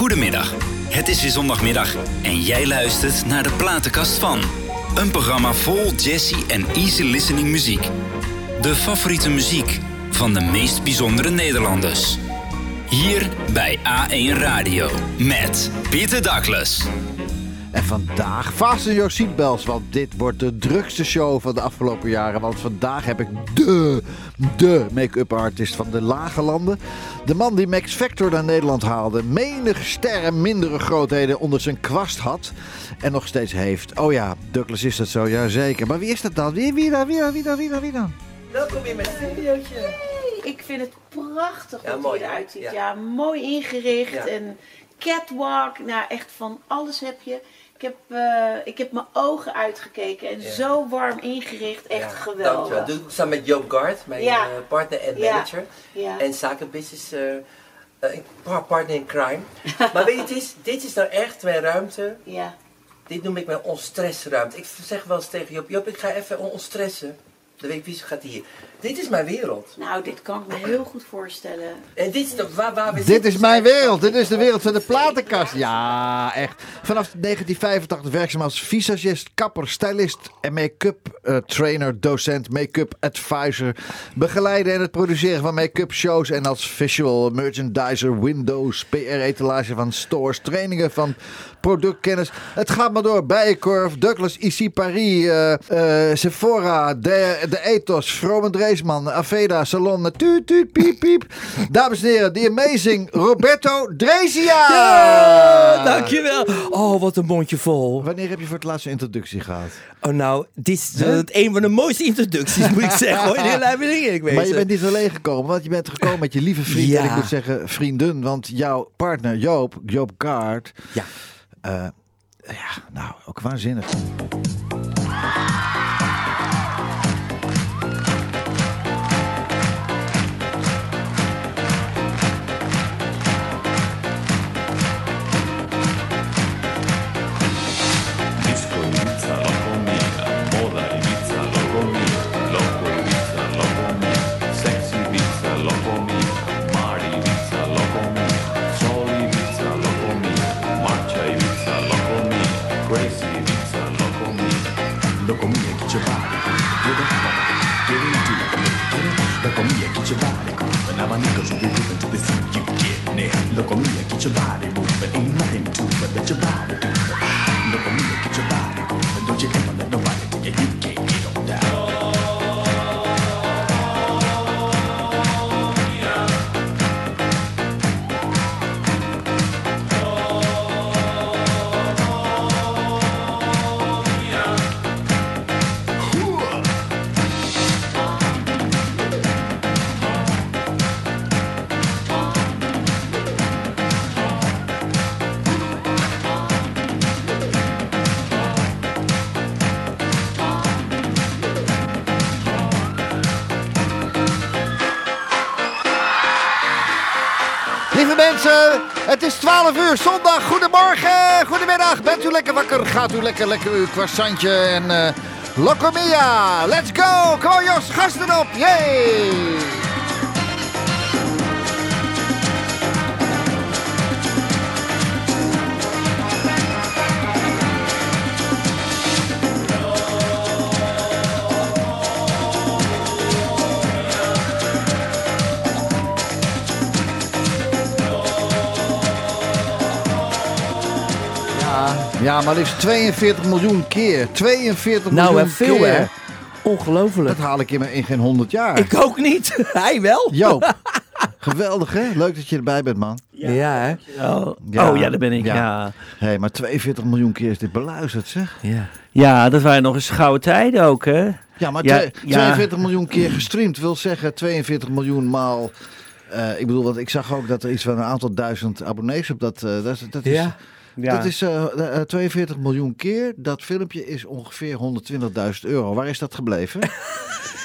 Goedemiddag. Het is weer zondagmiddag en jij luistert naar de platenkast van. Een programma vol jazzy en easy listening muziek. De favoriete muziek van de meest bijzondere Nederlanders. Hier bij A1 Radio met Pieter Douglas. En vandaag fasten your seatbelts, want dit wordt de drukste show van de afgelopen jaren. Want vandaag heb ik de, de make-up artist van de lage landen. De man die Max Factor naar Nederland haalde. Menige sterren mindere grootheden onder zijn kwast had. En nog steeds heeft. Oh ja, Douglas is dat zo, ja zeker. Maar wie is dat dan? Wie, wie dan, wie dan, wie dan, wie dan, wie dan? Welkom in mijn studiootje. Ik vind het prachtig Ja, hoe mooi, het eruit ziet. Ja. Ja. mooi ingericht. Ja. En catwalk. Nou, echt van alles heb je. Ik heb, eh, ik heb mijn ogen uitgekeken. En Ja. zo warm ingericht. Echt Ja, geweldig. Dankjewel. Doe ik samen met Joop Gard, mijn Ja. eh, partner en manager. En zakenbusiness eh, par- partner in crime. maar weet je, het is, dit is nou echt mijn ruimte. ja. Dit noem ik mijn onstressruimte. Ik zeg wel eens tegen Joop, Joop, ik ga even onstressen. Dan weet ik wie gaat hier. Dit is mijn wereld. Nou, dit kan ik me heel goed voorstellen. En dit is de, waar, waar we Dit zitten. is mijn wereld. Dit is de wereld van de platenkast. Ja, echt. Vanaf 1985 werkzaam als visagist, kapper, stylist en make-up eh, trainer, docent, make-up advisor. Begeleiden en het produceren van make-up shows en als visual merchandiser, windows, PR-etalage van stores, trainingen van productkennis. Het gaat maar door. Bijenkorf, Douglas, IC Paris, eh, eh, Sephora, de, de Ethos, Vrome Aveda, Salon, tuut, tuut, piep, piep. Dames en heren, the amazing Roberto Drezia! Ja, dankjewel. Oh, wat een mondje vol. Wanneer heb je voor het laatst een introductie gehad? Oh, nou, dit is eh, een van de mooiste introducties, moet ik zeggen. Hoor. Eerlijk wezen. Maar je bent niet alleen gekomen, want je bent gekomen met je lieve vriend. Ja. En ik moet zeggen vriendin, want jouw partner Joop, Joop Kaart. Ja. eh, ja, nou, ook waanzinnig. Now my niggas be moving to the scene, you get near, loco mia, get your body moving, ain't nothing to it, let your body het is 12 uur zondag. Goedemorgen, goedemiddag. Bent u lekker wakker? Gaat u lekker lekker uw croissantje en Locomia. Let's go. Kom Jos, gasten op. Yay. Ja, maar liefst 42 miljoen keer. 42 nou, miljoen en veel keer. hè. Ongelooflijk. Dat haal ik in, in geen 100 jaar. Ik ook niet. Hij wel. Joop, geweldig hè? Leuk dat je erbij bent man. Ja, hè? Oh. Ja, oh ja, daar ben ik. ja. Hey, maar 42 miljoen keer is dit beluisterd zeg. Ja. Ja. dat waren nog eens gouden tijden ook, hè? Ja, maar Ja, twee- ja. 42 miljoen keer gestreamd wil zeggen 42 miljoen maal... eh, ik bedoel, want ik zag ook dat er iets van een aantal duizend abonnees op dat... eh, dat, is- dat is, Ja. Dat is eh, eh, 42 miljoen keer. Dat filmpje is ongeveer 120.000 euro. Waar is dat gebleven?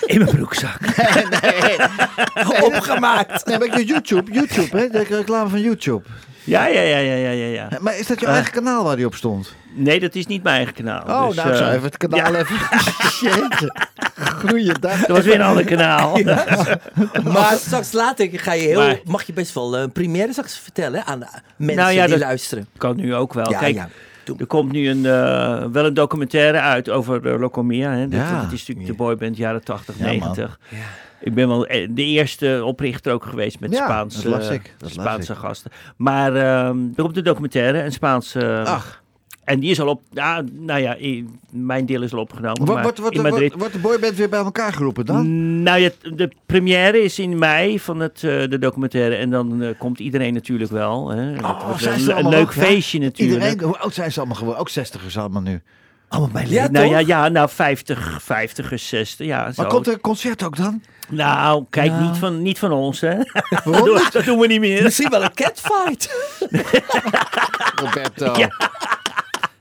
In mijn broekzak. Opgemaakt. nee, maar ik doe YouTube. YouTube, hè? De reclame van YouTube. Ja, ja, ja, ja, ja, ja. ja. Maar is dat jouw Eh. eigen kanaal waar die op stond? Nee, dat is niet mijn eigen kanaal. Oh, dus, nou, ik zou eh, even het kanaal ja. even... Jeetje. Goeiedag. Dat was weer een ander kanaal. Maar straks later ga je heel, Maar- mag je best wel een première straks vertellen aan de mensen Nou ja, die dat- luisteren. Kan nu ook wel. Ja, Kijk, ja. Er komt nu een, eh, wel een documentaire uit over uh, Locomia. Hè. Dat, Ja. dat is natuurlijk de boyband jaren 80, Ja, man. 90. Ik ben wel eh, de eerste oprichter ook geweest met Ja, Spaanse, dat ik, dat Spaanse ik. gasten. Maar ehm er komt de documentaire, een Spaanse... Ach. En die is al op... Ja, nou ja, mijn deel is al opgenomen. Wordt, maar wordt, wordt, in Madrid... wordt, de boyband weer bij elkaar geroepen dan? Nou ja, de première is in mei van het, eh, de documentaire. En dan eh, komt iedereen natuurlijk wel. Hè. Oh, zijn een, ze een leuk ook, ja? feestje natuurlijk. Iedereen, hoe oud zijn ze allemaal geworden? Ook 60ers allemaal nu. Allemaal bij ja, nou ja, ja, nou 50, 50 60. Ja, zo. Maar komt er een concert ook dan? Nou, kijk, Nou. Niet, van, niet van ons, hè? Waarom dat doen we niet meer. Misschien wel een catfight. Roberto. Ja.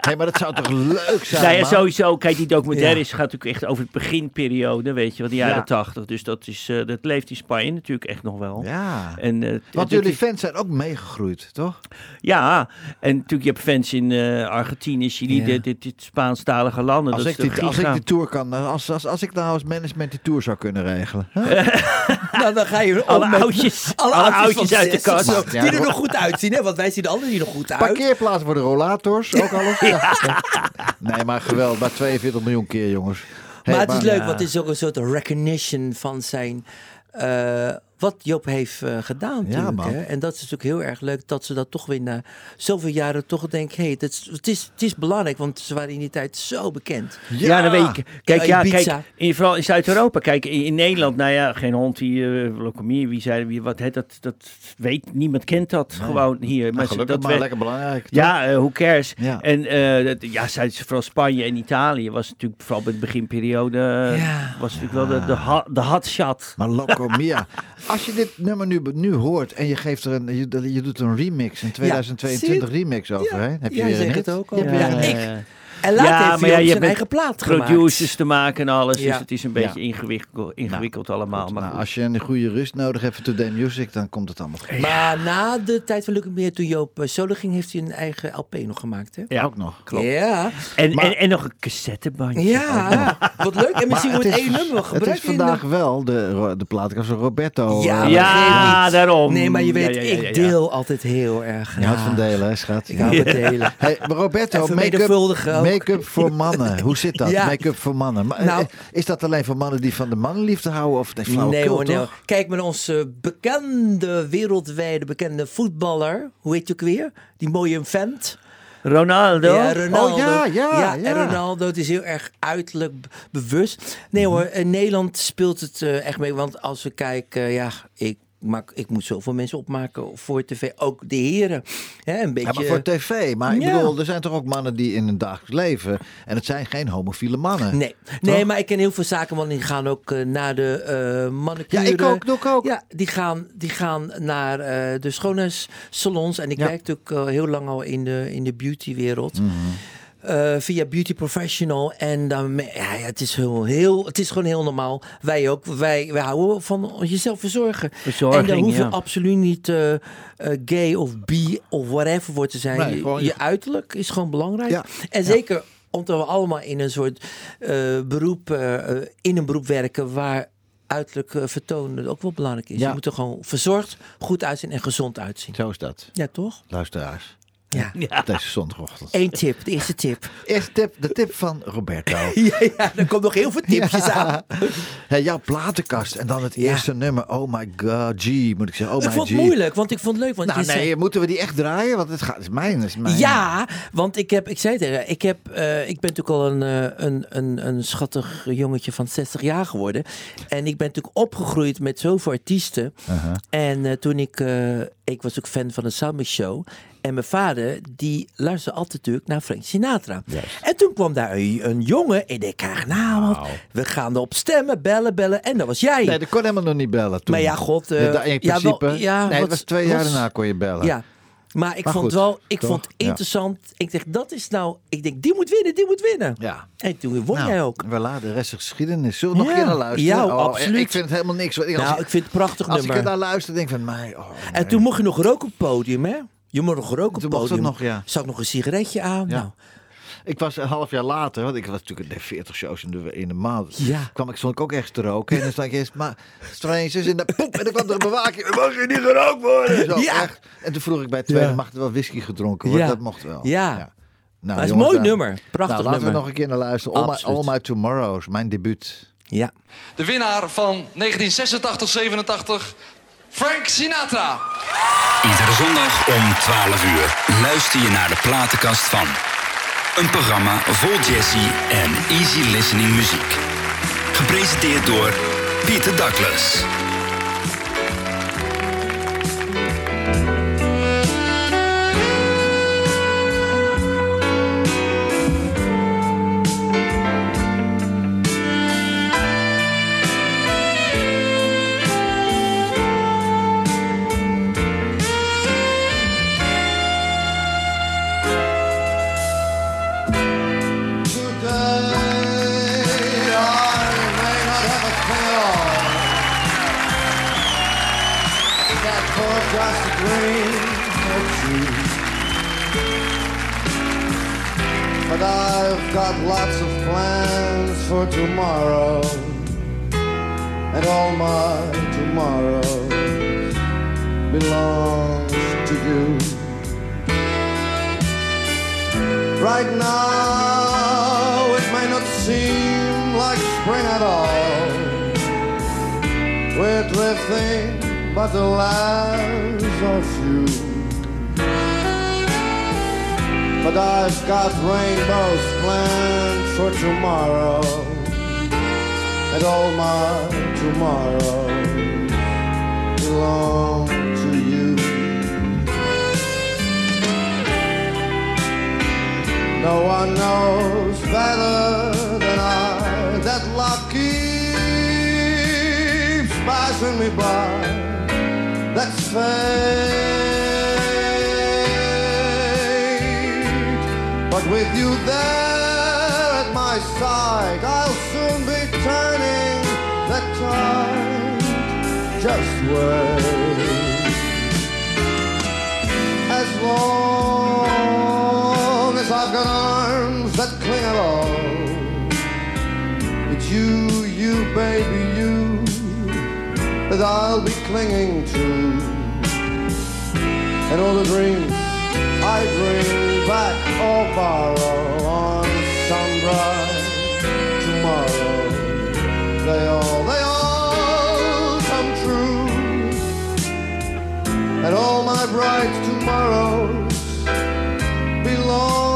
Hé, maar dat zou toch leuk zijn, Nou ja, man? sowieso, kijk, die documentaire Ja. is, gaat natuurlijk echt over het beginperiode, weet je, van de jaren Ja. 80. Dus dat, is, eh, dat leeft in Spanje natuurlijk echt nog wel. Ja. En, eh, Want jullie is- fans zijn ook meegegroeid, toch? Ja, en natuurlijk, je hebt fans in eh, Argentinië, Chili, Ja. dit, dit, dit Spaanstalige landen. Als dat ik, is die, als ik die tour kan, als, als, als ik nou als management die tour zou kunnen regelen. Huh? nou, dan ga je Alle met- oudjes, alle oudjes uit de 60 kast. Ja, die er nog goed uitzien, hè? Want wij zien de anderen die er nog goed uit. Parkeerplaatsen voor de rollators, ook alles. Nee, maar geweldig. Maar 42 miljoen keer, jongens. Hey, maar het is leuk, ja. want het is ook een soort recognition van zijn. eh, wat Job heeft eh, gedaan. Ja, hè? En dat is natuurlijk heel erg leuk dat ze dat toch weer na zoveel jaren toch denken: hé, hey, het, is- het, is, het is belangrijk, want ze waren in die tijd zo bekend. Ja, dan weet ik. Kijk, Ja, ja, kijk in, vooral in Zuid-Europa. Kijk, in, in Nederland, nou ja, geen hond die uh, Locomie, wie zei, wie, wat, hè, dat, dat weet, niemand kent dat gewoon hier. Maar ze- gelukkig dat maar we- lekker belangrijk. toch? Ja, eh who cares? Ja. En eh, dat- ja, Zuid, vooral Spanje en Italië was natuurlijk, vooral bij de beginperiode, Ja. was natuurlijk wel de, de, de hot shot. Maar Loco Mia. Als je dit nummer nu, nu hoort en je geeft er een, je, je doet een remix, een 2022 remix overheen. Heb je weer een het hit? ook al. Ja, ik. En later Ja, heeft maar hij ja, je zijn eigen plaat gemaakt. Producers te maken en alles, Ja. dus het is een beetje Ja. ingewikkeld, ingewikkeld allemaal. Maar Nou, als je een goede rust nodig hebt voor Today Music, dan komt het allemaal goed. Maar na de tijd van Luc Meer, toen Joop eh, solo ging, heeft hij een eigen LP nog gemaakt. Hè? ja, Ook nog. klopt. Ja, En, Maar- en, en nog een cassettebandje. ja. wat leuk. En misschien wordt het is- één nummer Het gebruikt. is vandaag wel de, de platenkast van Roberto. Ja, eh, daarom. Nee, maar je weet, Ja, ja, ja, ja, ik deel altijd heel erg. Je houdt van delen, hè, schat? Ik hou van delen. Hey, Roberto, En make-up voor mannen. Hoe zit dat? Ja. Make-up voor mannen. Maar, Nou- eh, is dat alleen voor mannen die van de mannenliefde houden? Of nee, Nee hoor, nee hoor. Kijk, met onze bekende, wereldwijde bekende voetballer. Hoe heet je ook weer? Die mooie vent. Ronaldo. Ja, Ronaldo. Oh, ja, ja, ja. En Ronaldo, het is heel erg uiterlijk bewust. Nee hoor, in Nederland speelt het eh, echt mee. Want als we kijken, ja, ik, maak, ik moet zoveel mensen opmaken voor tv. Ook de heren. Hè, een beetje... Ja, maar voor tv. Maar ik bedoel, er zijn toch ook mannen die in hun dagelijks leven... en het zijn geen homofiele mannen. Nee, nee, maar ik ken heel veel zakenmannen die gaan ook eh, naar de manicure. Ja, ik ook, doe ik ook. Ja, die gaan, die gaan naar eh, de schoonheidssalons. En ik Ja. werk natuurlijk heel lang al in de, in de beautywereld. Mhm. Eh, via Beauty Professional. En dan, ja, het, is heel, heel, het is gewoon heel normaal. Wij ook. Wij, wij houden van jezelf verzorgen. Verzorging, en dan hoef je ja. absoluut niet eh, eh, gay of bi of whatever voor te zijn. Nee, je, gewoon je je- uiterlijk is gewoon belangrijk. Ja. En zeker omdat we allemaal in een soort beroep, in een beroep werken waar uiterlijk vertonen ook wel belangrijk is. Ja. Je moet er gewoon verzorgd, goed uitzien en gezond uitzien. Zo is dat. Ja, toch? Luisteraars. Ja. Ja. Deze zondagochtend. Eén tip, de eerste tip. Eerste tip, de tip van Roberto. ja, ja, er komt nog heel veel tipjes aan. Hey, jouw platenkast en dan het Ja. eerste nummer. Oh my god, G moet ik zeggen. Oh ik my vond G. het moeilijk, want ik vond het leuk. Want Nou je zei- nee, moeten we die echt draaien? Want het, gaat, het is mijn. Het is mijn. Ja, want ik heb, ik zei tegen haar, ik, heb, eh, ik ben natuurlijk al een, eh, een, een, een schattig jongetje van 60 jaar geworden. En ik ben natuurlijk opgegroeid met zoveel artiesten. Uh-huh. En eh, toen ik, eh, ik was ook fan van de Summer Show. En mijn vader, die luisterde altijd natuurlijk naar Frank Sinatra. En toen kwam daar een, een jongen. En ik dacht, nou, we gaan erop stemmen, bellen, bellen. En dat was jij. Nee, dat kon helemaal nog niet bellen toen. Maar ja, god, eh, Ja, da- in ja, wel- principe. ja, nee, het was twee jaar was- daarna kon je bellen. Ja. Maar ik Maar vond goed, wel, ik toch? vond Ja. interessant. Ik dacht, dat is nou, ik denk, die moet winnen, die moet winnen. Ja. En toen won Nou, jij ook. Voilà, de rest is geschiedenis. Zullen we nog Ja. een keer naar luisteren? Ja, Oh, absoluut. Ik vind het helemaal niks. Als, Nou, ik vind het prachtig als ik nummer. er naar luister, denk ik van mij. Oh, En toen mocht je nog roken op het podium, hè? Je mocht nog roken op Toen podium. nog, ja. Zat nog een sigaretje aan. Ja. Nou, Ik was een half jaar later, want ik was natuurlijk de 40 shows in de, in de maand. Ja. Kwam ik, stond ik ook ergens te roken. En dan stond ik eerst, maar strangers in de poep. En dan kwam er een bewaking. Mag je niet gerookt worden? Zo, Ja. echt. En toen vroeg ik bij het tweede, Ja. mag er wel whisky gedronken worden? Ja. Dat mocht wel. Ja. Nou, het is een mooi daar- nummer. Prachtig nou, laten nummer. we nog een keer naar luisteren. All my. All My Tomorrows, mijn debuut. Ja. De winnaar van 1986-87, Frank Sinatra. Iedere zondag om 12 uur luister je naar de platenkast van. Een programma vol jazzy en easy listening muziek. Gepresenteerd door Pieter Douglas. A dream or two. But I've got lots of plans for tomorrow. And all my tomorrow belongs to you. Right now, it may not seem like spring at all. We're drifting, but the lands are few. But I've got rainbows planned for tomorrow, and all my tomorrows belong to you. No one knows better than I that luck keeps passing me by. That's fate. But with you there at my side, I'll soon be turning the tide. Just wait as long as I've got arms that cling all. It's you, you, baby, that I'll be clinging to. And all the dreams I bring back or borrow on bright tomorrow. They all, they all come true and all my bright tomorrows belong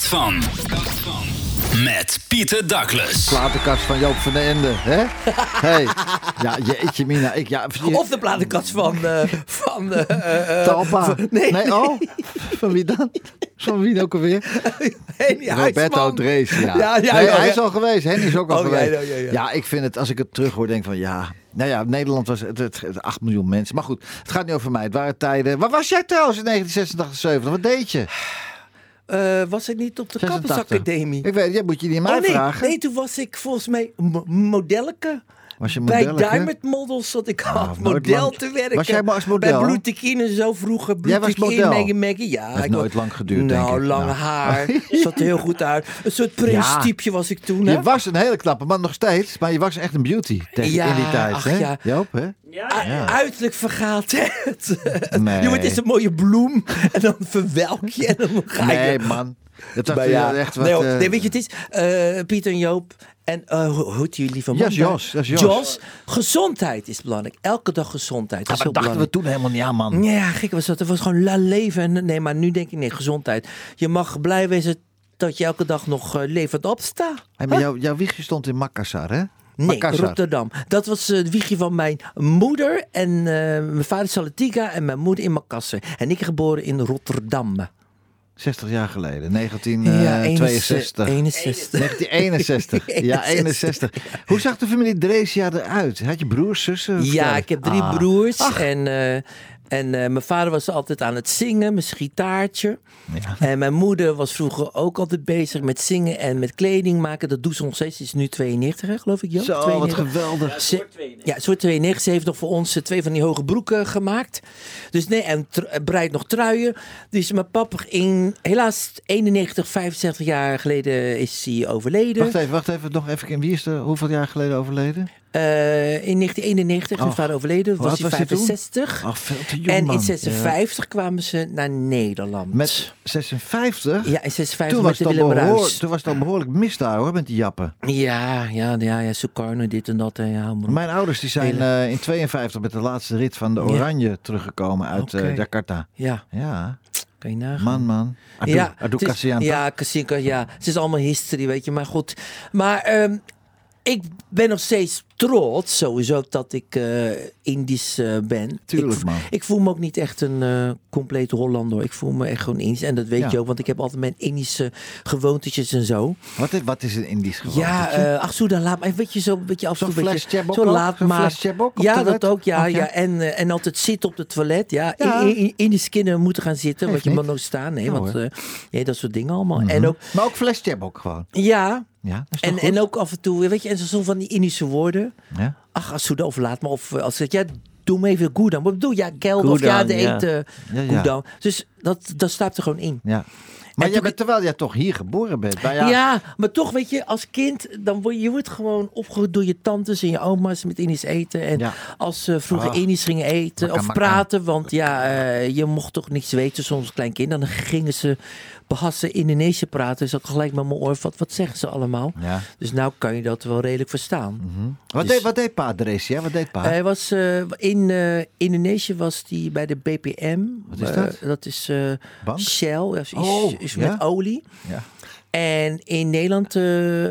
platenkast van. Met Pieter Douglas. Platenkast van Joop van den Ende, hè? hey. Ja, jeetje mina. Ik, ja, Of de platenkast van... eh van eh, eh, Talpa. van- nee, oh. Van wie dan? Van wie ook alweer? Henny Roberto Huisman. Drees, ja. Ja, ja, nee, ja, hij is al geweest. Henny is ook al Oh, ja, geweest. ja, ja, ja. ik vind het, als ik het terug hoor, denk van ja... Nou ja, Nederland was het, het, het 8 miljoen mensen. Maar goed, het gaat niet over mij. Het waren tijden... Waar was jij trouwens in 1986, 70? Wat deed je? Eh, was ik niet op de 86. Kappersacademie? Ik weet, jij moet je niet aan mij oh nee, vragen. nee, toen was ik volgens mij mo- modelleke. Was je Bij? Diamond Models zat ik als nooit model lang- te werken. Was jij maar als model? Bij en zo vroeger. Model? Maggie Maggie. Ja, Heeft ik nooit lang geduurd, denk Nou, ik. lang Nou. haar. Zat er heel goed uit. Een soort prinstypeje was ik toen. Hè? Je was een hele knappe man nog steeds, maar je was echt een beauty tegen, Ja, in die tijd. ach hè? ja. Joop, hè? U- Uiterlijk vergaat het. Nee. Je wordt eens een mooie bloem en dan verwelk je en dan ga je... Nee, man. Dat was ja, ja, echt wat... nee, eh, nee, weet je, het is eh, Pieter en Joop en eh, hoe heet jullie van Jos, is Jos. Gezondheid is belangrijk. Elke dag gezondheid. ja, Dat maar dachten we toen helemaal niet aan, man. Ja, gek was dat. Het was gewoon la leven. En, nee, maar nu denk ik, nee, gezondheid. Je mag blij wezen dat je elke dag nog eh, levend opstaat. Hey, maar jouw, jouw wiegje stond in Makassar, hè? Nee, Makassar. Rotterdam. Dat was eh, het wiegje van mijn moeder. En mijn vader is Salatiga en mijn moeder in Makassar. En ik geboren in Rotterdam. 60 jaar geleden, Ja, 1962. 61. 1961. Ja, 61. Hoe zag de familie Dreesja eruit? Had je broers, zussen? Ja, ik heb drie Ah. broers. En, eh, en eh, mijn vader was altijd aan het zingen, mijn gitaartje. Ja. En mijn moeder was vroeger ook altijd bezig met zingen en met kleding maken. Dat doet ze nog steeds. Ze is nu 92, hè, geloof ik, Joop? Zo, wat 92. geweldig. Ja, soort 92. Ze heeft nog voor ons eh, twee van die hoge broeken gemaakt. Dus nee, en eh, breidt nog truien. Dus mijn papa in, helaas 91, 65 jaar geleden is hij overleden. Wacht even, wacht even. Nog even. Wie is er hoeveel jaar geleden overleden? Eh, in 1991 is mijn vader overleden. Was hij was hij toen? 65. Ach, veel te jong, En in 56 kwamen ze naar Nederland. Met 56? Ja, in 56 Toen was, met de het al Willem behoor- Ruijs. toen was het al behoorlijk mis daar hoor, met die jappen. Ja, ja, ja, ja, Sukarno, dit en dat. En ja. Mijn ouders die zijn eh, in 52 met de laatste rit van de Ja. Oranje teruggekomen uit eh, Jakarta. Ja, Ja, kan je nagaan. man, man. Adu, ja, Adu het is- Kassianta. Ja, Kasinka, ja. Het is allemaal history, weet je. Maar goed. Maar ehm, ik ben nog steeds trots, sowieso, dat ik eh, Indisch eh, ben. Tuurlijk, ik, man. Ik voel me ook niet echt een eh complete Hollander. Ik voel me echt gewoon Indisch. En dat weet Ja. je ook, want ik heb altijd mijn Indische gewoontetjes en zo. Wat, is, wat is een Indisch gewoonte? Ja, ach zo, dan laat maar. Weet je, zo een beetje af en toe. Zo laat maar. Ja, dat ook. Ja, ja. En, en altijd zitten op het toilet. Ja, Ja. In, in, Indische kinderen moeten gaan zitten. Want je mag nooit staan. Nee, Ja, want ja, dat soort dingen allemaal. Mhm. En ook, Maar ook fles Chebok gewoon. ja, Ja, en, goed? en ook af en toe, weet je, en zo van die Indische woorden. Ja? Ach, als je of laat me. Of eh, als ik ja, doe me even goed dan. Wat bedoel je? Ja, geld of ja, de ja. eten. Ja, ja. Dus dat, dat staat er gewoon in. ja. Maar jij bent, terwijl jij toch hier geboren bent. Ja, maar toch, weet je, als kind, dan word je, je wordt gewoon opgegroeid door je tantes en je oma's met Indisch eten. En Ja. als ze vroeger Ah. Indisch gingen eten of praten, want ja, eh, je mocht toch niks weten soms als klein kind. Dan gingen ze behassen Indonesië praten. Dus ik gelijk met mijn oor, wat, wat zeggen ze allemaal? Ja. Dus nou kan je dat wel redelijk verstaan. Wat, Dus- deed, wat deed pa Dreesja? Wat deed pa? Hij was eh, in eh, Indonesië was hij bij de BPM. Wat is Eh, dat? dat is? Shell, is, Oh, is ja? met olie. ja. En in Nederland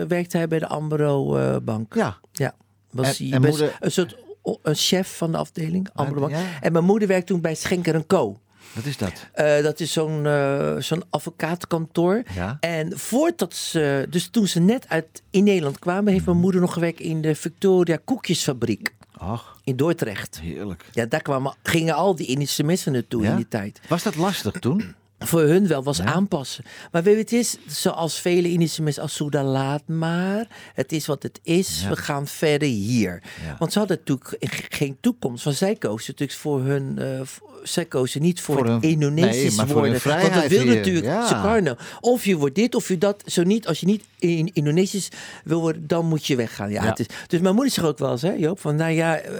werkte hij bij de Ambro Bank. ja. Ja, was En- hij en best- moeder- een soort een chef van de afdeling Ambro Bank. En mijn moeder werkte toen bij Schenker Co. Wat is dat? Eh, dat is zo'n eh, zo'n advocatenkantoor. Ja. En voordat ze, dus toen ze net uit in Nederland kwamen, heeft mijn moeder nog gewerkt in de Victoria Koekjesfabriek Ach, in Dordrecht. heerlijk. Ja, daar kwamen, gingen al die Indische mensen naartoe Ja? in die tijd. Was dat lastig toen? Voor hun wel was aanpassen. Maar weet je, het is zoals vele Indische mensen als Soeda, laat maar. Het is wat het is. Ja. We gaan verder hier. Ja. Want ze hadden natuurlijk ge- geen toekomst. Want zij kozen natuurlijk voor hun. eh, zij kozen niet voor, Indonesisch nee, worden. Want dat wil hier, natuurlijk ja. Sukarno. Of je wordt dit of je dat. Zo niet. Als je niet in Indonesisch wil worden, dan moet je weggaan. Ja. Het is, dus mijn moeder zegt ook wel eens, hè, Joop, van nou ja, eh,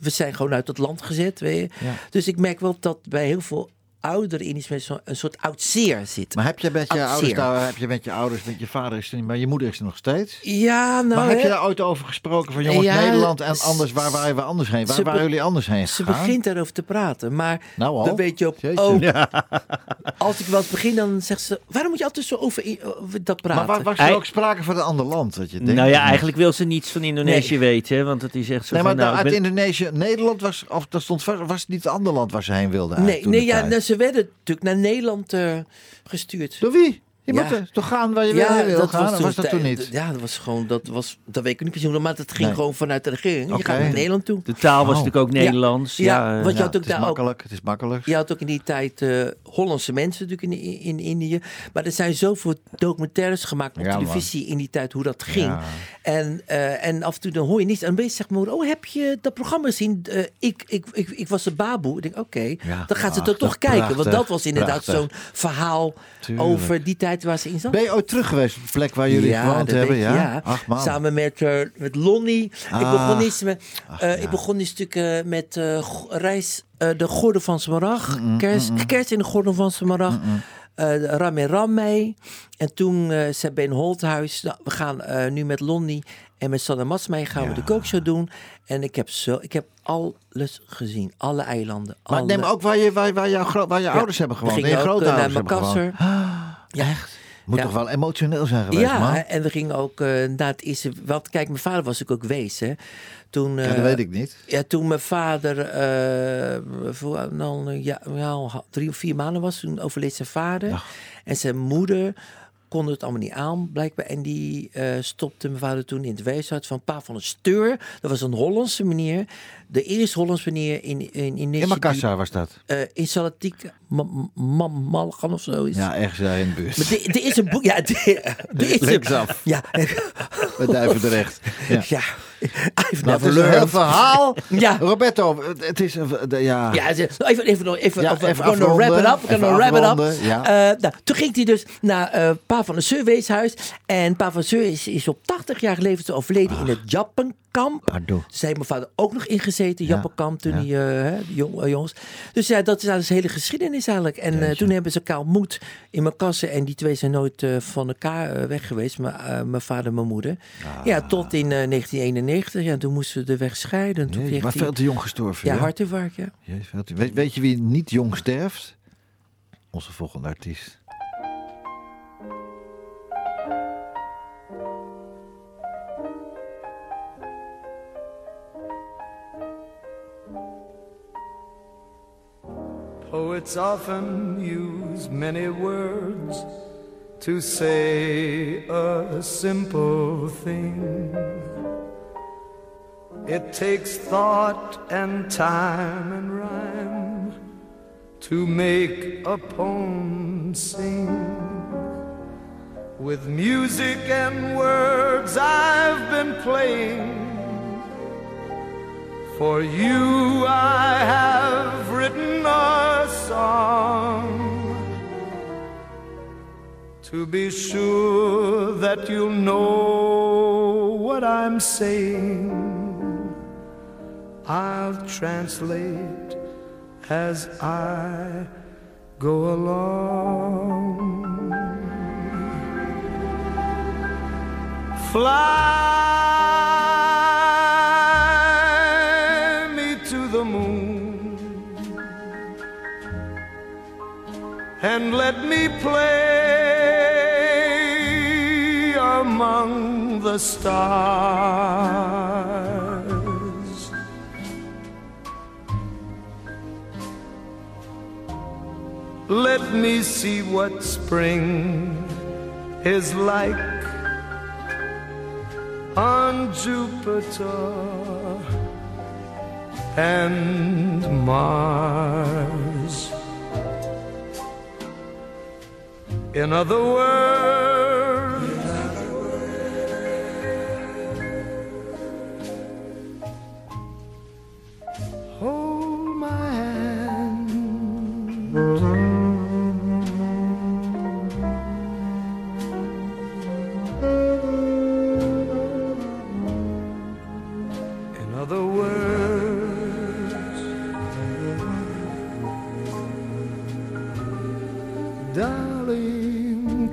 we zijn gewoon uit het land gezet. Weet je. Dus ik merk wel dat bij heel veel oudere Indisch mensen een soort oud zeer zit. Maar heb je met je Oud ouders, heb je met je ouders, met je vader is er niet, maar je moeder is er nog steeds? Ja, nou, maar heb hè, je daar ooit over gesproken van jongens, Ja, Nederland en anders, waar waren we anders heen? Waar ze waren jullie anders heen ze gegaan? begint daarover te praten. Maar Nou al? dan weet je ook, Jeetje. oh, als ik wel eens begin, dan zegt ze, waarom moet je altijd zo over, dat praten? Maar wa- was er ook sprake van een ander land? Dat je denkt, Nou ja, eigenlijk wil ze niets van Indonesië weten, hè, want het is echt zo Nee, maar van, nou, uit ben- Indonesië, Nederland was, of dat stond vast, was het niet het andere land waar ze heen wilden nee, nee ja, nou, ze werden natuurlijk naar Nederland eh, gestuurd. Door wie? Je Ja. moet er toch gaan waar je wil, gaan, of was dat toen niet? Ja, dat was gewoon, dat was, dat weet ik niet precies hoe, maar dat ging Nee. gewoon vanuit de regering. Je gaat naar Nederland toe. De taal was Oh. natuurlijk ook Nederlands. Ja, Ja, ja, want je Ja, had ook het is daar ook makkelijk, het is makkelijk. Je had ook in die tijd eh, Hollandse mensen natuurlijk in, in, in Indië. Maar er zijn zoveel documentaires gemaakt op Ja, man. televisie in die tijd hoe dat ging. Ja. En, eh, en af en toe dan hoor je niets. En een beetje zegt mijn moeder, oh heb je dat programma gezien? Eh, ik, ik, ik, ik was de baboe. Ik denk, oké, Ja, dan gaat ze prachtig, toch toch kijken. Want dat was inderdaad zo'n verhaal Tuurlijk. over die tijd ze in. Ben je ooit terug geweest op de plek waar jullie gewoond dat hebben? Ja? Ach man. Samen met, eh, met Lonnie. ik Ah. begon eens met, Ach, eh, ja. ik begon eens natuurlijk eh, met reis, de Gordel van Smaragd. Kerst, kerst in de Gordel van Smaragd. eh de Ram en Ram mee. En toen eh zei Ben Holthuis, nou, we gaan nu met Lonnie en met Sanne Mats mee gaan we de kookshow doen. En ik heb, zo, ik heb alles gezien. Alle eilanden. Maar alle, neem ook waar je, waar, waar, jouw, waar je ouders hebben gewoond. gingen en je grootouders naar hebben gewoond. Ja, echt. Moet Ja. toch wel emotioneel zijn geweest, Ja, man? en we gingen ook uh, na het eerste... Want kijk, mijn vader was natuurlijk ook wees, hè. Toen, Ja, dat weet ik niet. Ja, toen mijn vader uh, voor dan, ja, ja, drie of vier maanden was, toen overleed zijn vader. Ja. En zijn moeder kon het allemaal niet aan, blijkbaar. En die stopte mijn vader toen in het weeshuis van Pa van een Steur. Dat was een Hollandse meneer. De eerste Hollandse meneer in in In, in Makassar was dat? Uh, in Salatiek, Malgan of zo. Is. Ja, ergens daar in de buurt. Maar er is een boek... Ja, er is Linksaf. Ja. Bij Duivendrecht. Ja. ja. I've het is een verhaal. Ja. Roberto, het is... een- Ja, Ja, even, even, even, even, Ja, gonna wrap it up. Gonna wrap it up. ja. Eh, nou, toen ging hij dus naar eh, Pa van de Seur weeshuis. En Pa van de Seur is, is op 80 jaar leeftijd overleden in het Jappenkamp. Pardon. Daar heeft mijn vader ook nog ingezeten, Ja, Jappenkamp, toen die jong, eh, jongens. Dus ja, dat is de hele geschiedenis eigenlijk. En eh, toen hebben ze elkaar ontmoet in mijn kassen. En die twee zijn nooit van elkaar weg geweest. Maar, mijn vader en mijn moeder. Ah. Ja, tot in eh, 1991. Ja, toen moesten ze de weg scheiden. Toen kreeg maar veel te jong gestorven. Ja, hartinfarct, ja. Te- Weet, weet je wie niet jong sterft? Onze volgende artiest. Oh, Poets often use many words to say a simple thing. It takes thought and time and rhyme to make a poem sing. With music and words I've been playing. For you I have written a song to be sure that you'll know what I'm saying. I'll translate as I go along. Fly and let me play among the stars. Let me see what spring is like on Jupiter and Mars. In other words, hold my hand. In other words, darling,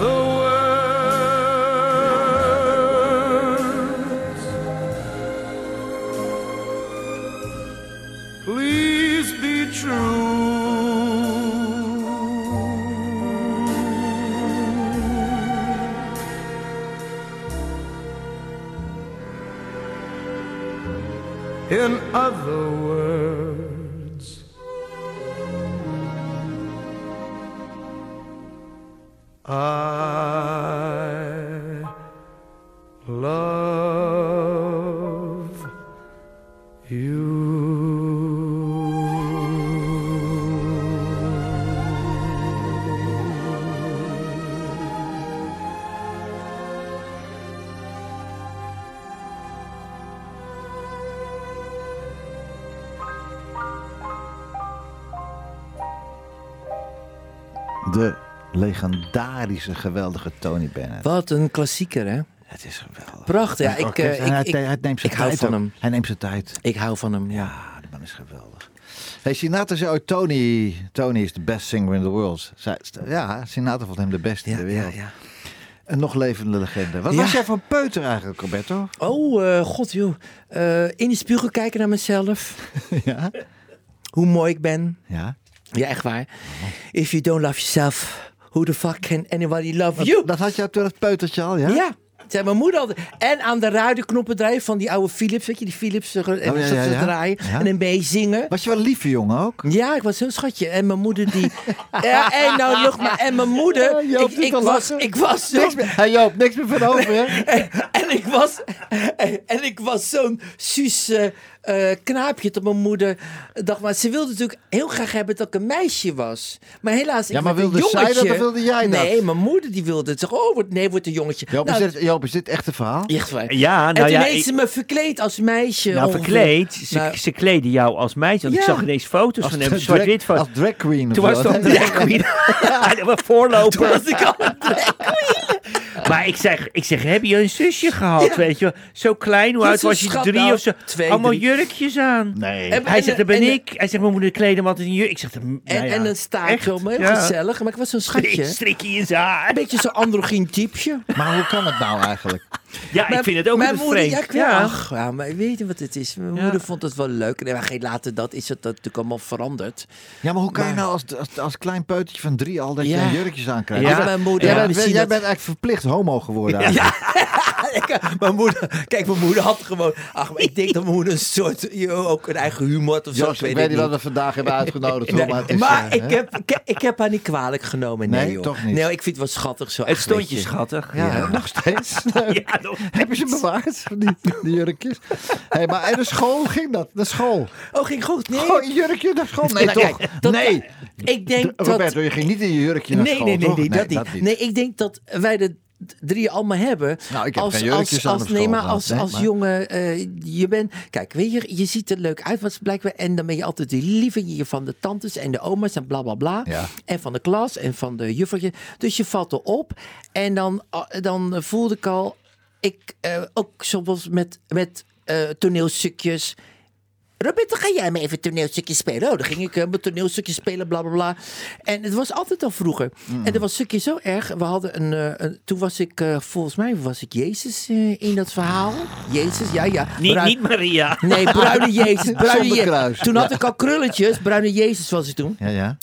In De legendarische, geweldige Tony Bennett. Wat een klassieker, hè? Het is geweldig. Prachtig. Ja, ik, orkest, eh, ik, ik, hij neemt zijn ik hou tijd van hem. Hij neemt zijn tijd. Ik hou van hem, ja. Ja, die man is geweldig. Hey, Sinatra zei ooit, Tony, Tony is the best singer in the world. Zij- Ja, Sinatra vond hem de beste in de wereld. ja, ja. Een nog levende legende. Wat was jij van peuter eigenlijk, Roberto? Oh, eh, god joh. Eh, in de spiegel kijken naar mezelf. ja? Hoe mooi ik ben. Ja. Ja, echt waar. If you don't love yourself, who the fuck can anybody love you? Dat had je op dat peutertje al, ja? Ja. Zei mijn moeder altijd. En aan de radioknoppen draaien van die oude Philips. Weet je, die Philips. eh, En Oh, ja, zat ja, ze ja. draaien. En dan meezingen. Was je wel een lieve jongen ook? Ja, ik was zo'n schatje. En mijn moeder die... ja, en nou nog maar. En mijn moeder... Joop ik, was, lachen. ik was zo... Niks meer, hey Joop, niks meer van over, hè? En, en ik was, en, en ik was zo'n Suus eh, eh, knaapje dat mijn moeder dacht. Maar ze wilde natuurlijk heel graag hebben dat ik een meisje was. Maar helaas, ik Ja, maar werd een wilde zij dat jongetje. of wilde jij dat? Nee, mijn moeder die wilde het. Zeg, oh, wordt, nee, wordt een jongetje. Joop, Nou, is, dit, Joop, is dit echt een verhaal? echt waar. Ja, en nou toen ja, heeft ik- ze me verkleed als meisje. Nou, ongeveer. verkleed. Ze, Nou, ze kleden jou als meisje. Want ik zag ineens foto's Als van hem. drag- Zwart-wit van. Als drag queen Toen was het nog drag queen. Dat was voorloper. toen was ik al een drag Maar ik zeg, ik zeg, heb je een zusje gehad, weet je wel? Zo klein, hoe oud was je? Drie nou, of zo? twee, Allemaal drie. jurkjes aan. Nee. En- Hij zegt, dat ben en- ik. Hij zegt, mijn moeder kleedde hem altijd in jurk. Ik zeg, En, nou ja, en een staartje om, heel ja. gezellig. Maar ik was zo'n schatje. Strikje in zijn haar. Een beetje zo'n androgyn typeje. Maar hoe kan het nou eigenlijk? Ja, ik vind het ook mijn een moeder, vreemd. ja, ik weet, ach, ja, maar weet je wat het is? Mijn Ja. moeder vond het wel leuk. En geen later dat is het natuurlijk allemaal veranderd. Ja, maar hoe kan je nou als, als, als klein peutertje van drie al dat je Ja. een jurkjes aan krijgt? Ja. Jij mijn bent- moeder. Jij, ja, bent, misschien jij dat- bent eigenlijk verplicht homo geworden. Ja, eigenlijk. mijn moeder, kijk, mijn moeder had gewoon. Ach, maar ik denk dat mijn moeder een soort. joh, ook een eigen humor had of zo. Jos, ik weet niet wat we vandaag hebben uitgenodigd. hoor, Nee, maar is, maar eh, ik, heb, ik, heb- ik heb haar niet kwalijk genomen. Nee, Nee, joh. toch niet. Nee, ik vind het wel schattig zo. Het ach, stond je schattig. Ja, Ja. nog steeds. Ja, nog Heb je ze bewaard, die, die jurkjes? Hey, maar en de school ging dat? De school. Oh, ging goed. Nee. Gewoon een jurkje naar school? Nee, Nou, toch? kijk, dat- nee. Ik denk dat. Roberto, je ging niet in je jurkje naar nee, school, nee, nee, toch? nee, dat, niet. Nee, ik denk dat wij de d- drie allemaal hebben. Nou, ik heb als, geen als, aan als, Nee, maar als, nee, als maar- jongen, eh, je bent... Kijk, weet je, je ziet er leuk uit, wat blijkbaar. En dan ben je altijd de lieve van de tantes en de oma's en bla, bla, bla. Ja. En van de klas en van de juffertje. Dus je valt erop. En dan, ah, dan voelde ik al... Ik, eh, ook zoals met, met eh, toneelstukjes... Roberto, ga jij me even een toneelstukje spelen? Oh, dan ging ik eh, mijn toneelstukje spelen, bla bla bla. En het was altijd al vroeger. Mm. En er was een stukje zo erg. We hadden een. eh, een toen was ik, eh, volgens mij was ik Jezus eh, in dat verhaal. Jezus, ja, ja. Niet, Bruin- niet Maria. Nee, bruine Jezus. Bruine Zonder Je- kruis. Toen had ik al krulletjes. Bruine Jezus was ik toen. Ja, ja.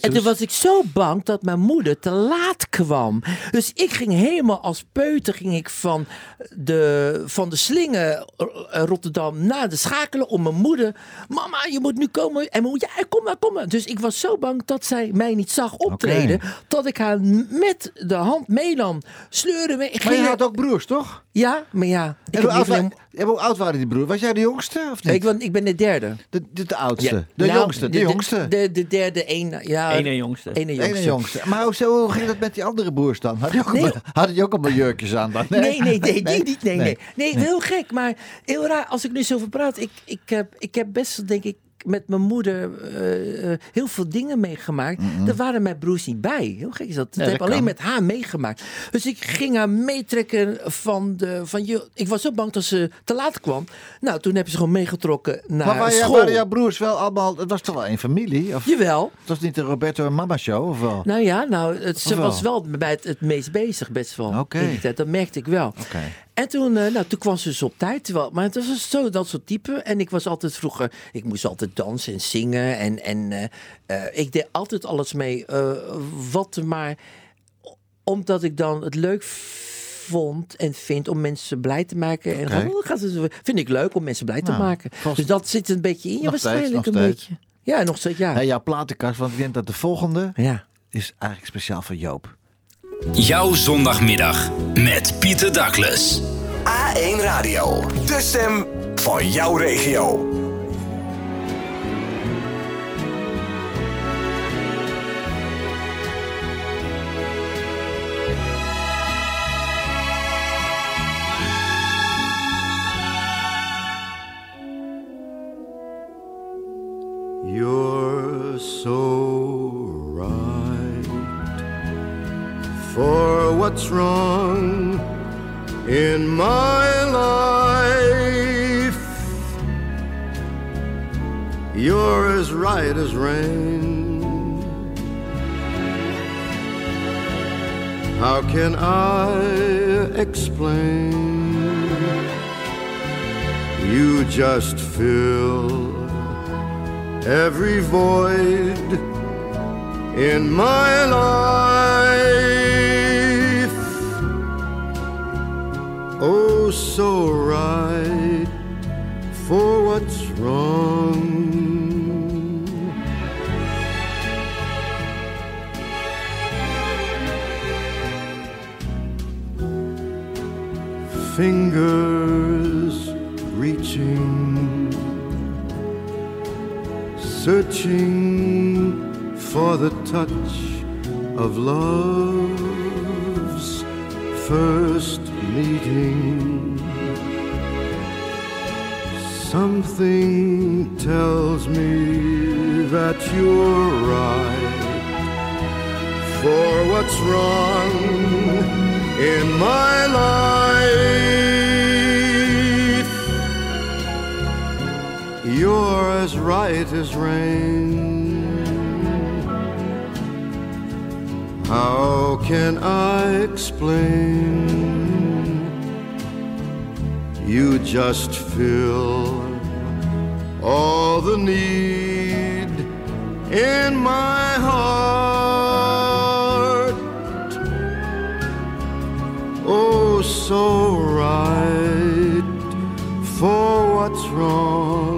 En toen was ik zo bang dat mijn moeder te laat kwam. Dus ik ging helemaal als peuter ging ik van de, van de slingen Rotterdam naar de schakelen om mijn moeder. Mama, je moet nu komen. En mijn moeder, ja, kom maar, kom maar. Dus ik was zo bang dat zij mij niet zag optreden. Dat ik haar met de hand meelam sleuren. Ik Maar je had ook broers, toch? Ja, maar ja. Ik, En heb hoe, oud, liever wa- ja, hoe oud waren die broers? Was jij de jongste of niet? ik, ben, ik ben de derde. de, de, de oudste. Ja. De Nou, jongste. De, jongste. De, de, derde, één. Ja, Ene jongste. ene De jongste. ene jongste. Maar hoe, zo, hoe ging dat met die andere broers dan? Had die ook, Nee. allemaal- hadden die ook allemaal jurkjes aan dan? Nee, nee, nee, die niet. Nee, nee. Nee. Nee, heel gek. Maar heel raar, als ik nu zo over praat. Ik, ik, heb, ik heb best, denk ik, met mijn moeder eh, eh, heel veel dingen meegemaakt. Daar waren mijn broers niet bij. Heel gek is dat. Ja, ik heb dat alleen met haar meegemaakt. Dus ik ging haar meetrekken van de... Van, je, ik was zo bang dat ze te laat kwam. Nou, toen heb ze gewoon meegetrokken naar Maar school. waren jouw broers wel allemaal... Het was toch wel één familie? Of, Jawel. Het was niet de Roberto en Mama show, of wel? Nou ja, nou, het, ze wel? was wel bij het, het meest bezig, best wel. Oké. Dat merkte ik wel. Oké. En toen, eh, nou, toen kwam ze dus op tijd. Terwijl, maar het was zo dat soort type. En ik was altijd vroeger, ik moest altijd dansen en zingen. En, en eh, eh, ik deed altijd alles mee. wat maar, omdat ik dan het leuk vond en vind om mensen blij te maken. En oh, gaat het vind ik leuk om mensen blij te Nou, maken. Dus dat zit een beetje in je waarschijnlijk een beetje. Ja, nog steeds, ja. Hey, jouw platenkast, want ik denk dat de volgende ja. is eigenlijk speciaal voor Joop. Jouw zondagmiddag met Pieter Douglas. A1 Radio, de stem van jouw regio. You're so for what's wrong in my life. You're as right as rain. How can I explain? You just fill every void in my life. Oh, so right for what's wrong. Fingers reaching searching for the touch of love's first meeting. Something tells me that you're right for what's wrong in my life. You're as right as rain. How can I explain? You just fill all the need in my heart. Oh, so right for what's wrong.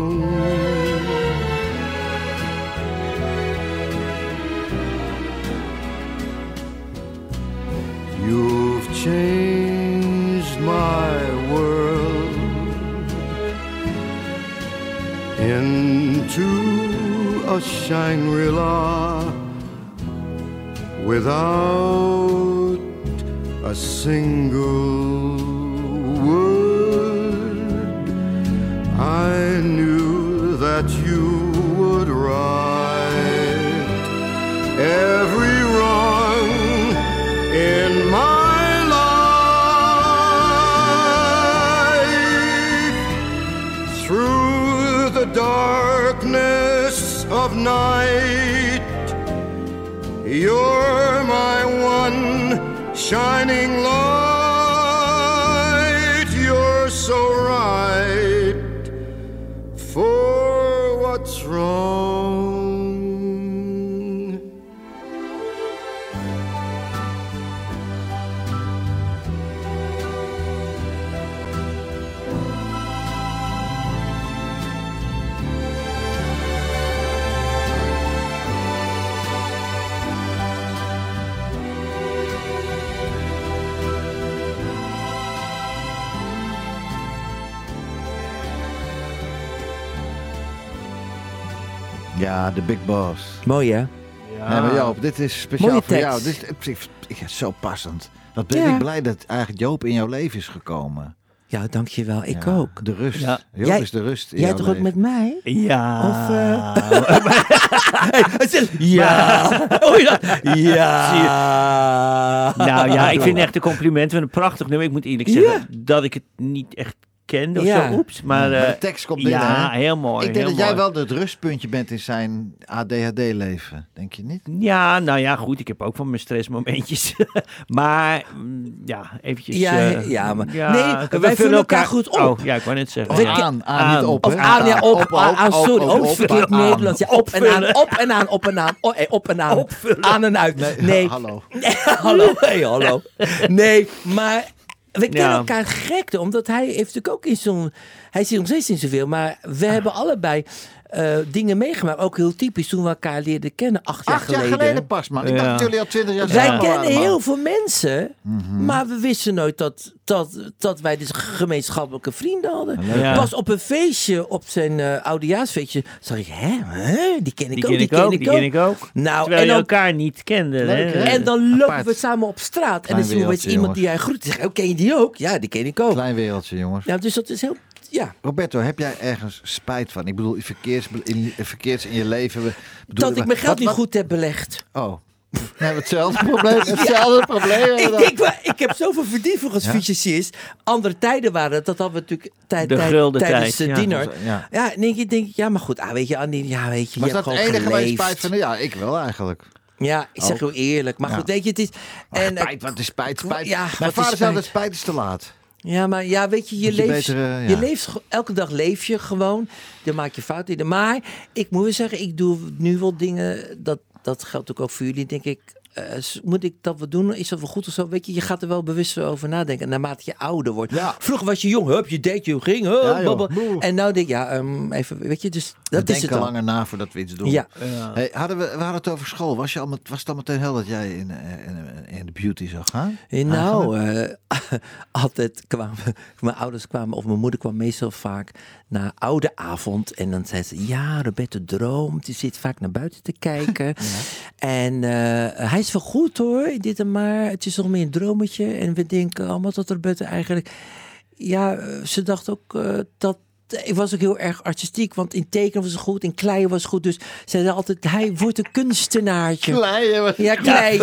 Into a Shangri-La without a single word. I knew that you You're my one shining light. Ja, de Big Boss. Mooi hè? Nee, maar Joop, dit is speciaal Mooie voor jou. tekst. Dit is, ik- ik- zo passend. Wat ben Ja. ik blij dat eigenlijk Joop in jouw leven is gekomen. Ja, dankjewel. Ik Ja, ook. De rust. Ja. Joop Jij- is de rust. in Jij toch ook met mij? Ja. Of, eh, is- ja. Dat? Ja. Nou ja, ik vind echt een compliment. Wat een prachtig nummer. Ik moet eerlijk zeggen dat ik het niet echt kende of Ja. zo. Oeps. Maar, Maar eh, de tekst komt binnen. Ja, hè? heel mooi. Ik denk dat jij wel het rustpuntje bent in zijn ADHD-leven. Denk je niet? Ja, nou ja, goed. Ik heb ook van mijn stressmomentjes. maar, mm, ja, eventjes... Ja, eh, ja, maar- ja, nee, we wij vullen elkaar goed op. Oh, ja, ik wou net zeggen. Of ja. aan, aan, niet op. Of aan, ja, op, Op, aan, op, aan, op, sorry, ook op, verkeerd aan. Nederlands. Ja, op en aan, op en aan, op en aan, oh, eh, op en aan, aan en uit. Nee, hallo. Nee, hallo, hey, hallo. Nee, maar we kennen Ja. elkaar gekte, omdat hij heeft natuurlijk ook in zo'n... Hij zit nog steeds in zoveel, maar we hebben allebei eh, dingen meegemaakt. Ook heel typisch toen we elkaar leerden kennen, acht jaar Acht jaar geleden. geleden pas, man. Ik dacht Ja. dat jullie al twintig jaar Wij samen kennen waren, heel veel mensen, Mhm. maar we wisten nooit dat, dat, dat wij dus gemeenschappelijke vrienden hadden. Ja. Pas op een feestje, op zijn eh oudejaarsfeestje, zag ik, hè, hè, die ken ik Die ook, ken ik ook, die ken ik ook. Nou, Terwijl en je dan, elkaar niet kende. Leuk, hè? en dan lopen Apart. we samen op straat. En dan zien we iemand die jij groet. Zeg, oh, ken je die ook? Ja, die ken ik ook. Klein wereldje, jongens. Ja, dus dat is heel, ja. Roberto, heb jij ergens spijt van? Ik bedoel, verkeers in, verkeers in je leven. we- bedoel, Dat ik mijn geld wat- niet wat- goed heb belegd. Oh. Nee, hetzelfde probleem. Hetzelfde probleem. Ik, denk, maar, ik heb zoveel verdiend voor als Ja? fysicist. Andere tijden waren het. Dat hadden we natuurlijk tijd, De tijd- gulden tijdens tijd, de ja. dinner. Ja. Ja, en denk je, denk, ja, maar goed. Ah, weet je, Annie, ja, weet je, Was je dat hebt het gewoon enige waar je spijt van? Ja, ik wel eigenlijk. Ja, ik zeg Oh. heel eerlijk. Maar Ja. goed, weet je, het is... En, eh, spijt, wat is spijt? spijt. Ja, Mijn is vader zei dat spijt? spijt is te laat. Ja, maar ja, weet je, je leeft, beter, eh, je leeft ge- elke dag leef je gewoon. Dan maak je fouten in. Maar ik moet wel zeggen, ik doe nu wel dingen. Dat, dat geldt ook, ook voor jullie, denk ik. Eh, moet ik dat wel doen? Is dat wel goed of zo? Weet je, je gaat er wel bewust over nadenken. Naarmate je ouder wordt. Ja. Vroeger was je jong, hup, je deed, je ging, hup, Ja, joh. babbel. Boe. En nou denk ik, ja, ehm, even, weet je, dus We dat is het denken dan. langer na voordat we iets doen. Ja. Hey, hadden we, we hadden het over school. Was, je al, met- was het al meteen hel dat jij in, eh, in, in de beauty zou gaan? Eh, Nou, eh, altijd kwamen mijn ouders kwamen, of mijn moeder kwam meestal vaak naar oude avond. En dan zei ze, ja, Roberto droomt, die zit vaak naar buiten te kijken. En eh, hij is wel goed hoor, dit en maar. Het is nog meer een droometje. En we denken allemaal dat Roberto eigenlijk... Ja, eh, ze dacht ook eh, dat... Ik was ook heel erg artistiek, want in tekenen was het goed, in kleien was het goed. Dus ze zeiden altijd, hij wordt een kunstenaartje. Kleien. was- Ja, kleien.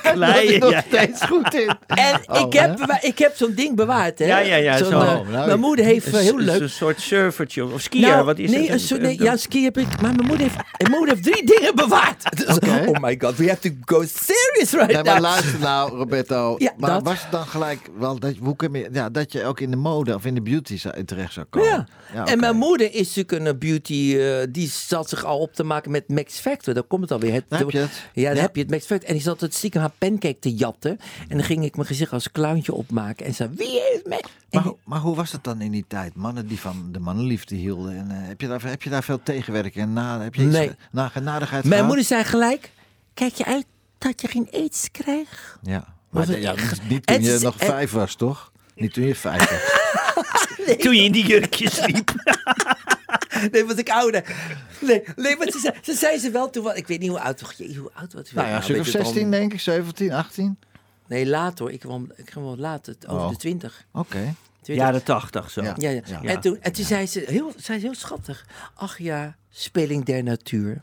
kleien, nog ja, ja. steeds goed in. En Oh, ik, heb, ik heb zo'n ding bewaard, hè? Ja, ja, ja, Zo'n, zo. eh, Oh, nou, mijn moeder heeft eh, heel leuk... Een soort surfertje of skier. Nou, wat is nee, het? een nee, ja, ski heb ik. Maar mijn moeder heeft, mijn moeder heeft drie dingen bewaard. Dus. Oh my god, we have to go serious right Nee, maar now. luister nou, Roberto. Ja, maar dat. was het dan gelijk wel dat, hoe kun je, ja, dat je ook in de mode of in de beauty zou, terecht zou komen? Ja. En mijn moeder is natuurlijk een beauty, eh, die zat zich al op te maken met Max Factor. Daar komt het alweer. Het, heb je het. Ja, daar heb je het, Max Factor. En die zat het stiekem haar pancake te jatten. En dan ging ik mijn gezicht als clowntje opmaken. En zei, wie heeft mij... Maar, maar hoe was dat dan in die tijd? Mannen die van de mannenliefde hielden. En, eh, heb, je daar, heb je daar veel tegenwerking en na, heb je iets Nee. ge- na, genadigheid Mijn moeder zei gelijk, kijk je uit dat je geen aids krijgt? Ja, maar ja, niet, toen je is- nog vijf was, toch? Niet toen je vijf was. Toen je in die jurkjes liep. Nee, was ik ouder. Nee, nee maar ze, zei- ze zei ze wel toen. wel- Ik weet niet hoe oud. Hoe oud was nou ja, een stuk of 16 denk ik, 17, 18. Nee, later hoor. Ik kwam, ik kwam wel later. Over Oh. de 20. Oké. 20. Jaren tachtig zo. Ja. Ja, ja. Ja. En toen, en toen zei ze heel, zei ze heel schattig. Ach ja, speling der natuur.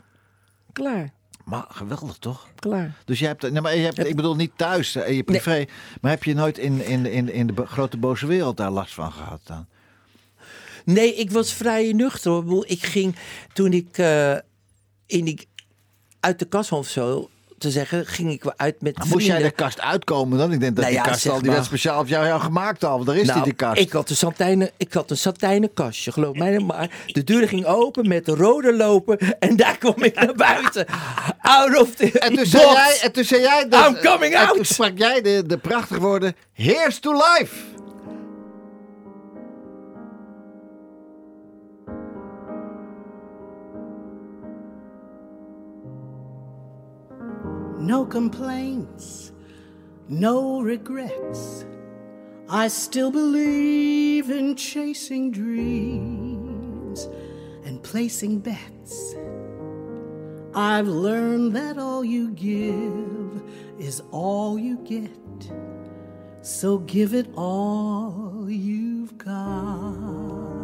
Klaar, Maar geweldig toch? klaar. Dus je hebt, nee, maar je hebt, ik bedoel niet thuis, eh, in je privé, maar heb je nooit in, in, in, in de grote boze wereld daar last van gehad dan? Nee, ik was vrij nuchter. Ik ging toen ik eh, in die, uit de kast of zo te zeggen, ging ik uit met Maar moest jij de kast uitkomen dan? Ik denk dat Nou die ja, kast al, die maar. werd speciaal op jou, jou gemaakt al. want Daar is die, Nou, die kast. Ik had, een satijnen, ik had een satijnen kastje, geloof mij maar. De deur ging open met de rode lopen en daar kwam ik naar buiten. Out of the en toen zei jij, en toen zei jij dat, I'm coming en toen out. sprak jij de, de prachtige woorden, here's to life. No complaints, no regrets. I still believe in chasing dreams and placing bets. I've learned that all you give is all you get. So give it all you've got.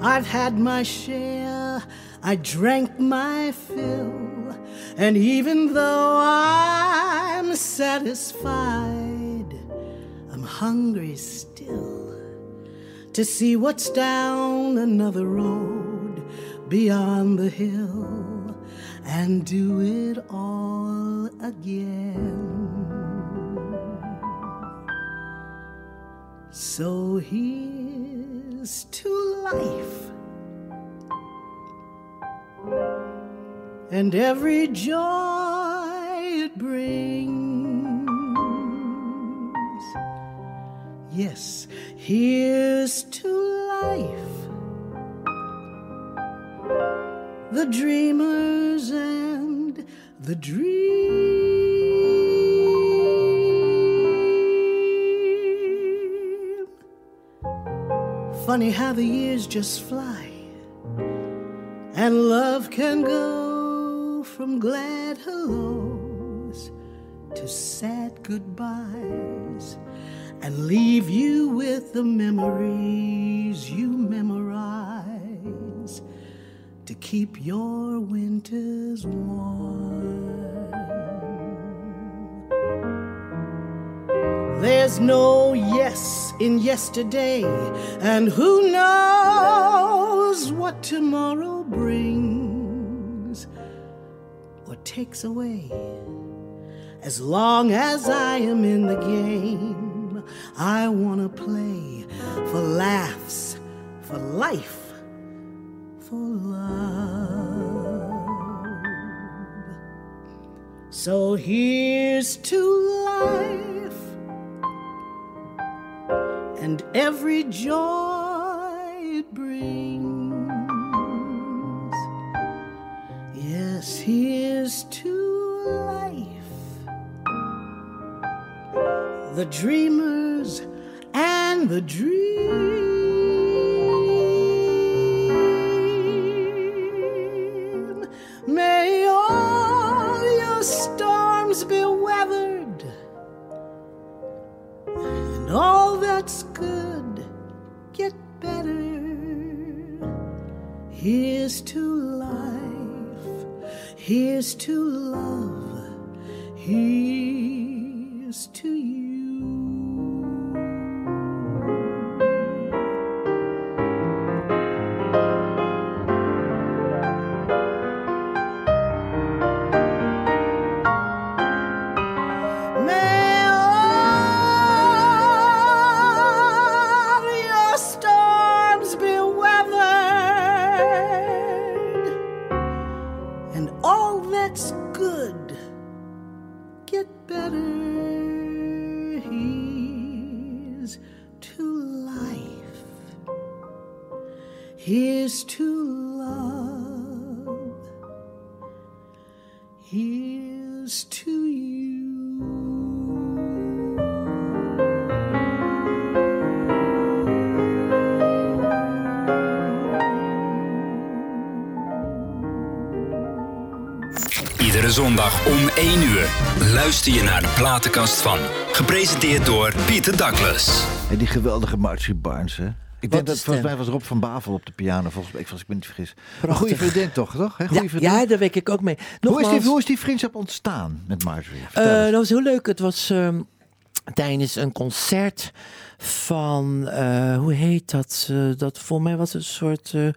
I've had my share, I drank my fill, and even though I'm satisfied, I'm hungry still to see what's down another road beyond the hill and do it all again. So here's to life and every joy it brings. Yes, here's to life, the dreamers and the dream. Funny how the years just fly, and love can go from glad hellos to sad goodbyes and leave you with the memories you memorize to keep your winters warm. There's no yes in yesterday, and who knows what tomorrow brings or takes away. As long as I am in the game, I want to play for laughs, for life, for love. So here's to life and every joy to life, the dreamers and the dream. May all your storms be weathered and all that's good get better. Here's to life, here's to love, here's to you. Luister je naar de platenkast van. Gepresenteerd door Pieter Douglas. En die geweldige Marcie Barnes, hè? Ik denk dat volgens mij was Rob van Bavel op de piano, volgens mij, als ik me niet vergis. Een goede vriendin toch, toch? Hè? Goeie Ja, vriendin. ja, daar weet ik ook mee. hoe, is die, Nogmaals, hoe is die vriendschap ontstaan met Marjorie? Eh, dat was heel leuk. Het was ehm, tijdens een concert van, eh, hoe heet dat? Eh, dat voor mij was het een soort uh,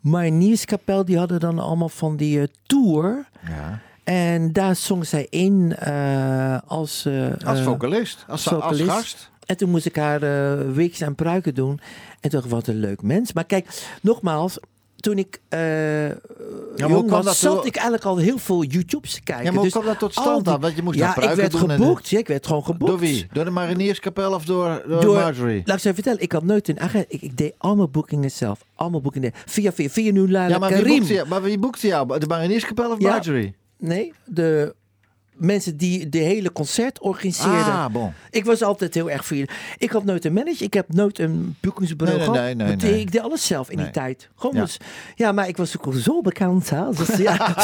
Marnierskapel. Die hadden dan allemaal van die tour. ja. En daar zong zij in eh, als... eh, Als eh, vocalist, als, als vocalist. gast. En toen moest ik haar eh wigs en pruiken doen. En toen dacht ik, wat een leuk mens. Maar kijk, nogmaals, toen ik eh hoe jong was, dat zat ik eigenlijk al heel veel YouTubes te kijken. Ja, maar hoe Dus kwam dat tot stand die- dan? Want je moest ja, pruiken ik werd doen en- geboekt. Ja, ik werd gewoon geboekt. Door wie? Door de Marinierskapel of door, door, Door- Marjorie? Laat ik je vertellen, ik had nooit een agent. Ik, ik deed allemaal boekingen zelf. Allemaal boekingen. Via, via, via nu Ja, maar wie, Karim. boekte jou, maar wie boekte jou? De Marinierskapel of Ja. Nee, de mensen die de hele concert organiseerden. Ah, bon. Ik was altijd heel erg vriendelijk. Ik had nooit een manager. Ik heb nooit een boekingsbureau Nee, nee, gehad. nee, nee, nee. Ik deed alles zelf in Nee. die tijd. Gewoon Ja. dus. Ja, maar ik was ook zo bekend. Hè? Dus, ja,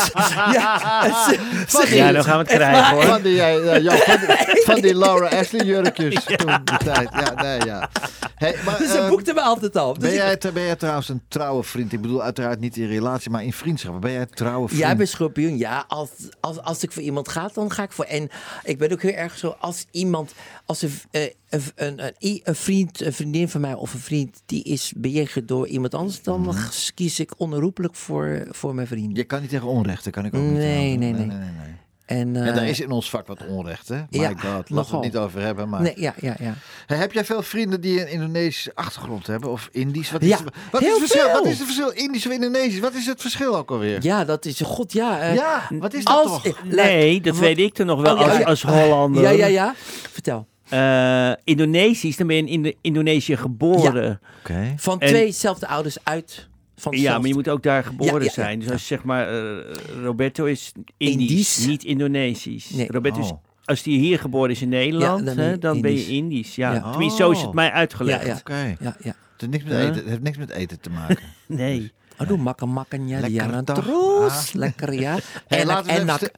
ja, ze- ze Ja, dan gaan we het krijgen hoor. Van die, ja, ja, ja, van, die, van die Laura Ashley jurkjes toen de tijd. Ja, nee, ja. Hey, maar, Dus ze eh, boekten me altijd al. Dus ben, ik- jij, ben jij trouwens een trouwe vriend? Ik bedoel uiteraard niet in relatie, maar in vriendschap. Ben jij een trouwe vriend? Jij bent schorpioen. Ja, als, als, als ik voor iemand ga, dan ga ik voor. En ik ben ook heel erg zo, als iemand, als een, eh, een, een, een, vriend, een vriendin van mij of een vriend, die is bejegend door iemand anders, dan Mhm. kies ik onherroepelijk voor, voor mijn vriend. Je kan niet tegen onrecht, dat kan ik ook niet. Nee, tegen. nee, nee. nee. En, En eh, er is in ons vak wat onrecht, hè? My ja, god, laten we het niet over hebben. Maar... Nee, ja, ja, ja. Hey, heb jij veel vrienden die een Indonesische achtergrond hebben? Of Indisch? Wat is, Ja, de- wat is het verschil? veel. Wat is het verschil? Indisch of Indonesisch? Wat is het verschil ook alweer? Ja, dat is, god ja. eh, Ja, wat is dat als, toch? eh, Nee, dat wat- weet ik er nog wel Oh, ja, als, als Hollander. Ja, ja, ja. Vertel. Eh, Indonesisch, dan ben je in Indo- Indonesië geboren. Oké. Van En- tweezelfde ouders uit. Van Ja, maar je moet ook daar geboren Ja, ja, ja. zijn. Dus als je zeg maar, eh, Roberto is Indisch, Indisch. niet Indonesisch. Nee. Roberto is, Oh. als die hier geboren is in Nederland, Ja, dan hè, je dan ben je Indisch. Ja. Ja. Tenminste, zo is het Oh. mij uitgelegd. Ja, ja. Oké. Ja, ja. Het, heeft niks met eten, het heeft niks met eten te maken. Nee. Aduh, makan makan ja, Lekker Diana toch? terus. Ah. Lekker ja. Hey, Enak, laten we even enak. sti-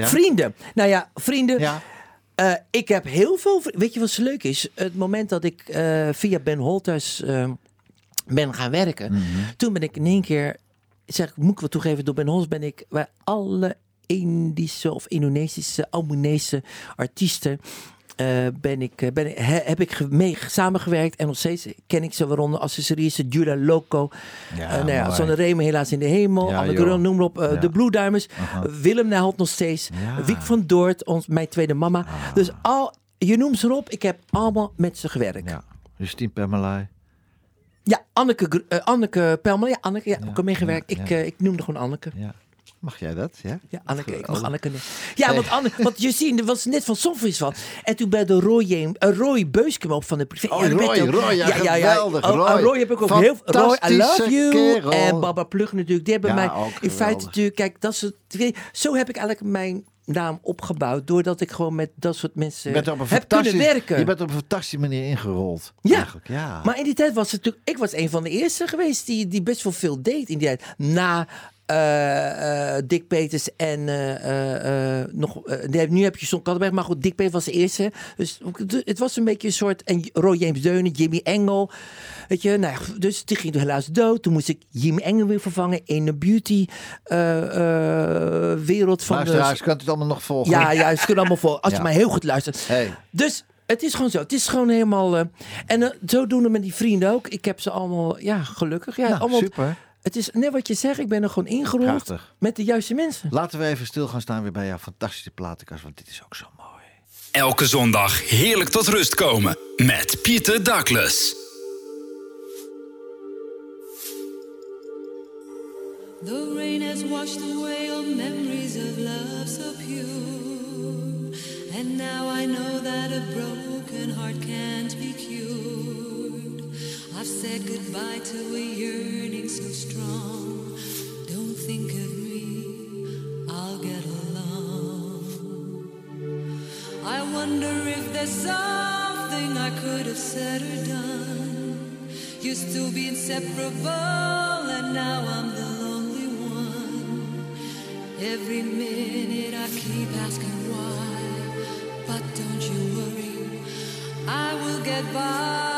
Ja? Vrienden. Nou ja, vrienden. Ja. Eh, ik heb heel veel. Weet je wat zo leuk is? Het moment dat ik eh, via Ben Holters ben gaan werken, Mhm. toen ben ik in één keer. Zeg, ik, moet ik wel toegeven, door Ben Holters ben ik bij alle Indische of Indonesische, Albanese artiesten. eh, ben ik, eh, ben, ik- he- heb ik mee samengewerkt en nog steeds ken ik ze waaronder accessories, Jula Loco, Ja, nou. Zonne helaas in de hemel, Ja, Anne noem maar op, Ja. de Blue Diamonds. Willem Nijholt nog steeds, Ja. Wiek van Doort, ons, mijn tweede mama. Ah. Dus al, je noemt ze op, ik heb allemaal met ze gewerkt. Ja, Ja. Justine Pemmelay. Anneke, eh, Anneke Pelman, ja, Anneke, ja, Ja, ook al meegewerkt. ja, ik, ja. eh, ik noemde gewoon Anneke. Ja. Mag jij dat? Ja. Ja, Anneke, ik mag. Anneke niet. Ja, want, Anne, want Justine was net van Songfestival. En toen bij de Roy, uh, Roy Beus kwam op van de privé. Oh, Ja, Roy, je. Roy, ja, geweldig, Oh, oh, Roy. Roy heb ik ook heel Roy, I love you. kerel. En Baba Plug natuurlijk. Die hebben Ja, mij ook in feite natuurlijk... Kijk, dat soort, zo heb ik eigenlijk mijn naam opgebouwd. Doordat ik gewoon met dat soort mensen heb kunnen werken. Je bent op een fantastische manier ingerold. Ja. Eigenlijk, ja. Maar in die tijd was het natuurlijk... Ik was een van de eerste geweest die, die best wel veel deed in die tijd. Na eh, eh, Dick Peters en eh, nog... nee, nu heb je John Kattenberg, maar goed, Dick Peters was de eerste. Dus het was een beetje een soort... En Roy James Deunen, Jimmy Engel. Weet je, nou, ja, dus die ging helaas dood. Toen moest ik Jimmy Engel weer vervangen in de beauty eh, eh, wereld van Luisteraars, de... kunt het allemaal nog volgen? Ja, ja, ze kunnen allemaal voor. Als Ja. je maar heel goed luistert. Hey. Dus het is gewoon zo. Het is gewoon helemaal. eh, en uh, zodoende met die vrienden ook. Ik heb ze allemaal, ja, gelukkig. Ja, Nou, allemaal, super. Het is net wat je zegt. Ik ben er gewoon ingerold Prachtig. met de juiste mensen. Laten we even stil gaan staan weer bij jouw fantastische platenkast, want dit is ook zo mooi. Elke zondag heerlijk tot rust komen met Pieter Douglas. The rain has washed away all memories of love so pure. And now I know that a broken heart can't be cured. I've said goodbye to a yearning so strong. Don't think of me, I'll get along. I wonder if there's something I could have said or done. Used to be inseparable, and now I'm the. Every minute I keep asking why, but don't you worry, I will get by.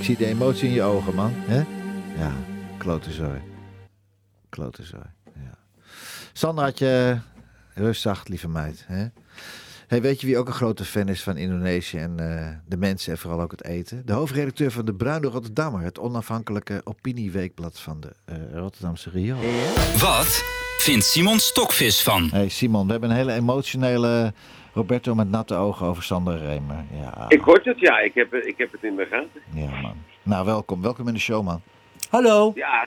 Ik zie de emotie in je ogen, man. hè? Ja, klote zooi. Klote zooi, ja. Sander had je rustzacht, lieve meid. Hè? Hey, weet je wie ook een grote fan is van Indonesië en eh, de mensen en vooral ook het eten? De hoofdredacteur van de Bruine Rotterdammer, het onafhankelijke opinieweekblad van de eh, Rotterdamse Rio. Wat vindt Simon Stokvis van? Hey Simon, we hebben een hele emotionele Roberto met natte ogen over Sander Remer. Ja, Ik hoor het, ja. Ik heb, ik heb het in de gaten. ja man. Nou, welkom. Welkom in de show, man. Hallo. Ja,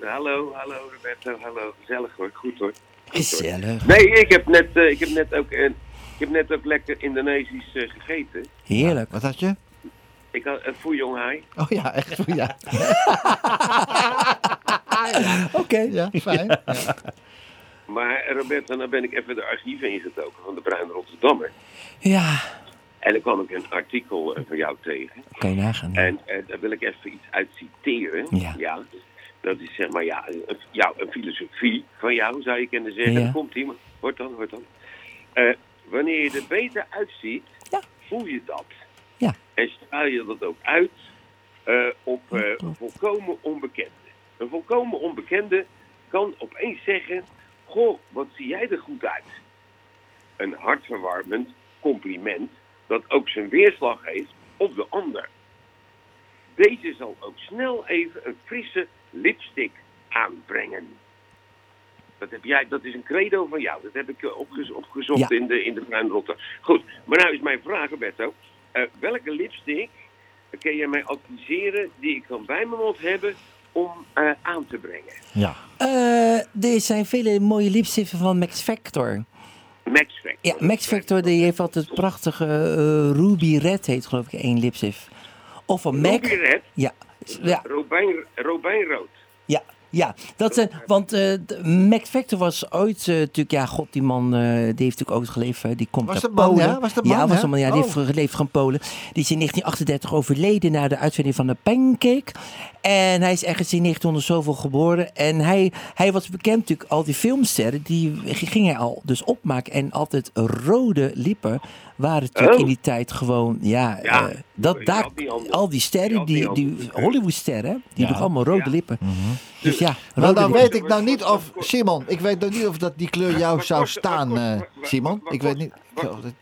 hallo, hallo Roberto, hallo. Gezellig hoor, goed hoor. Gezellig. Nee, ik heb net, eh, ik heb net, ook, eh, ik heb net ook lekker Indonesisch eh, gegeten. Heerlijk. Wat had je? Ik had een Fuyong Hai. Oh ja, echt. Ja. Oké. Ja, fijn. Ja. Maar Roberto, dan ben ik even de archieven ingetoken van de Bruin Rotterdammer. Ja, En dan kwam ik een artikel eh, van jou tegen. kan je nagaan. En eh, daar wil ik even iets uit citeren. Ja. Dat is zeg maar ja, een, ja, een filosofie van jou, zou je kunnen zeggen. Ja. Komt iemand. Hoort dan, hoort dan. Eh, wanneer je er beter uitziet, voel je dat. Ja. En straal je dat ook uit op een volkomen onbekende. Een volkomen onbekende kan opeens zeggen: Goh, wat zie jij er goed uit? Een hartverwarmend compliment dat ook zijn weerslag heeft op de ander. Deze zal ook snel even een frisse lipstick aanbrengen. Dat, heb jij, dat is een credo van jou. Dat heb ik eh, opgez- opgezocht Ja. in de, in de Bruin Rotter. Goed, maar nou is mijn vraag, Roberto. Eh, welke lipstick kun jij mij adviseren die ik kan bij mijn mond hebben om eh, aan te brengen? Ja. Eh, er zijn vele mooie lipstiften van Max Factor. Max Factor. Ja, Max Factor die heeft altijd prachtige eh, Ruby Red heet geloof ik één lipstift. Of van Mac. Ruby Red? Ja, ja, Robijn, Robijnrood. ja, ja. Dat zijn, want eh, de- Max Factor was ooit eh, natuurlijk, ja, god, die man, eh, die heeft natuurlijk ooit geleefd. Die komt Was uit dat man, Polen. ja? Was dat ja, man, was hè? een man, ja, die Oh. heeft geleefd van Polen. Die is in 1938 overleden na de uitvinding van de pancake. En hij is ergens in 1900 zoveel geboren. En hij, hij was bekend natuurlijk, al die filmsterren, die ging hij al dus opmaken. En altijd rode lippen waren natuurlijk Oh. in die tijd gewoon, ja, Ja, eh, dat daar, al die sterren, die, die gekund. Hollywoodsterren, die doen allemaal rode lippen. Dus ja, Maar rode dan weet ik nou niet of, Simon, ik weet nou niet of dat die kleur jou zou staan, eh, Simon. Ik weet niet.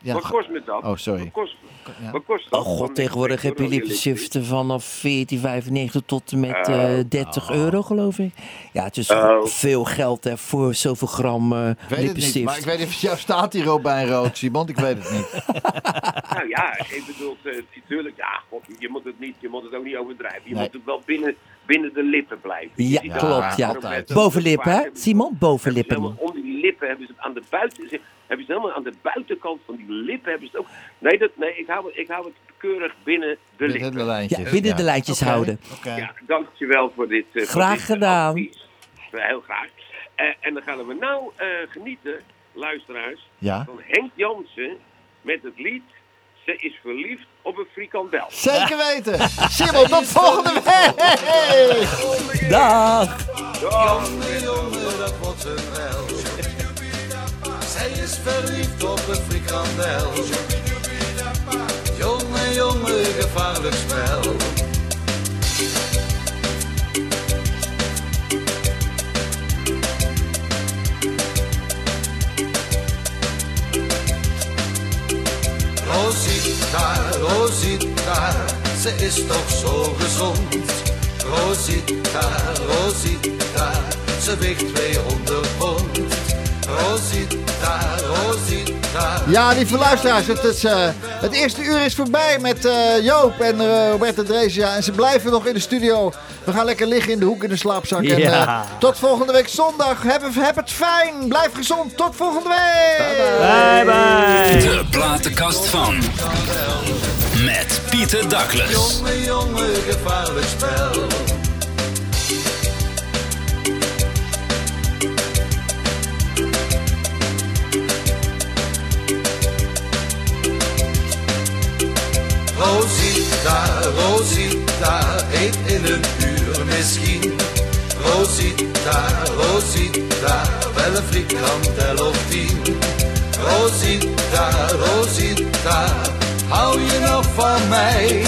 Ja, Wat kost me dat? Oh, sorry. Wat kost, Ja. wat kost dat? Oh god, tegenwoordig heb je lipstiften vanaf 14,95 tot en met Oh. eh 30 euro, geloof ik. Ja, het is Oh. veel geld hè, voor zoveel gram eh Ik weet het niet, lippenstift. maar ik weet niet of het jou staat hier Robijn Rood, Simon. Ik weet het niet. Nou ja, ik bedoel, eh, natuurlijk, ja, god, je moet het, niet, je moet het ook niet overdrijven. Je Nee. moet het wel binnen, binnen de lippen blijven. Ja, klopt, ja. Bovenlippen, hè? Simon, bovenlippen. Onder die lippen hebben ze het aan de buiten, hebben ze helemaal aan de buitenkant van die lippen hebben ze het ook. Nee, dat, nee ik, hou, het- ik hou het keurig binnen de Binnen lippen. de lijntjes. Ja, binnen de lijntjes houden. Oké. Ja, dankjewel voor dit. eh, voor Graag dit, eh, gedaan. advies. Eh, Heel graag. Eh, en dan gaan we nou eh, genieten, luisteraars, Ja. van Henk Jansen met het lied Ze is verliefd op een frikandel. Zeker weten. Simon, tot volgende week. Dag. Jongen, jongen, dat wordt een wel. Zij is verliefd op een frikandel. Jongen, jongen, gevaarlijk spel. Rosita, Rosita, ze is toch zo gezond. Rosita, Rosita, ze weegt 200 pond. Rosita, Rosita. Ja, lieve luisteraars, het, is, eh, het eerste uur is voorbij met eh, Joop en eh Roberta Drezia. En ze blijven nog in de studio. We gaan lekker liggen in de hoek in de slaapzak. En, eh, tot volgende week zondag. Heb, heb het fijn. Blijf gezond. Tot volgende week. Bye bye. De platenkast van. Met Pieter Douglas. Jongen, jongen, gevaarlijk spel. Rosita, Rosita, eet in een uur misschien. Rosita, Rosita, wel een frikandel of tien. Rosita, Rosita, hou je nog van mij?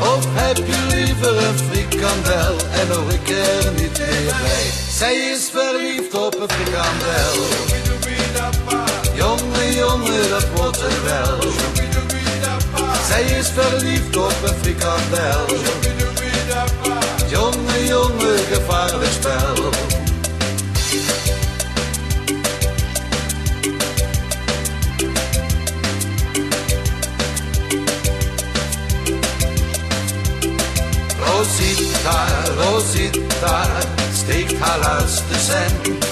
Of heb je liever een frikandel en hoor ik er niet meer bij. Zij is verliefd op een frikandel. Jongen, jongen, dat wordt er wel. Zij is verliefd op een frikandel. Jongen, jongen, gevaarlijk spel. Rosita, Rosita, steekt haar luister cent.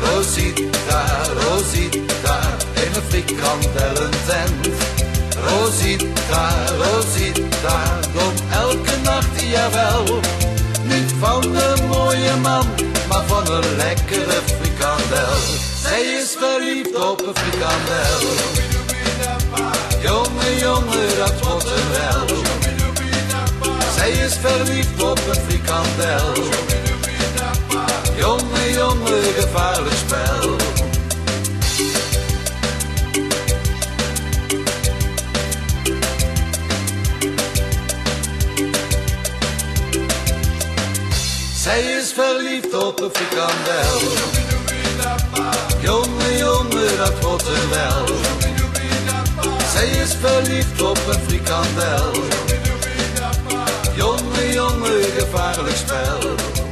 Rosita, Rosita, in een frikandellentent. Rosita, Rosita, komt elke nacht, jawel. Niet van een mooie man, maar van een lekkere frikandel. Zij is verliefd op een frikandel. Jongen, jongen, dat wordt er wel. Zij is verliefd op een frikandel. Jongen, jongen, gevaarlijk spel. Zij is verliefd op een frikandel. Jonge jonge dat wordt er wel. Zij is verliefd op een frikandel. Jonge jonge gevaarlijk spel.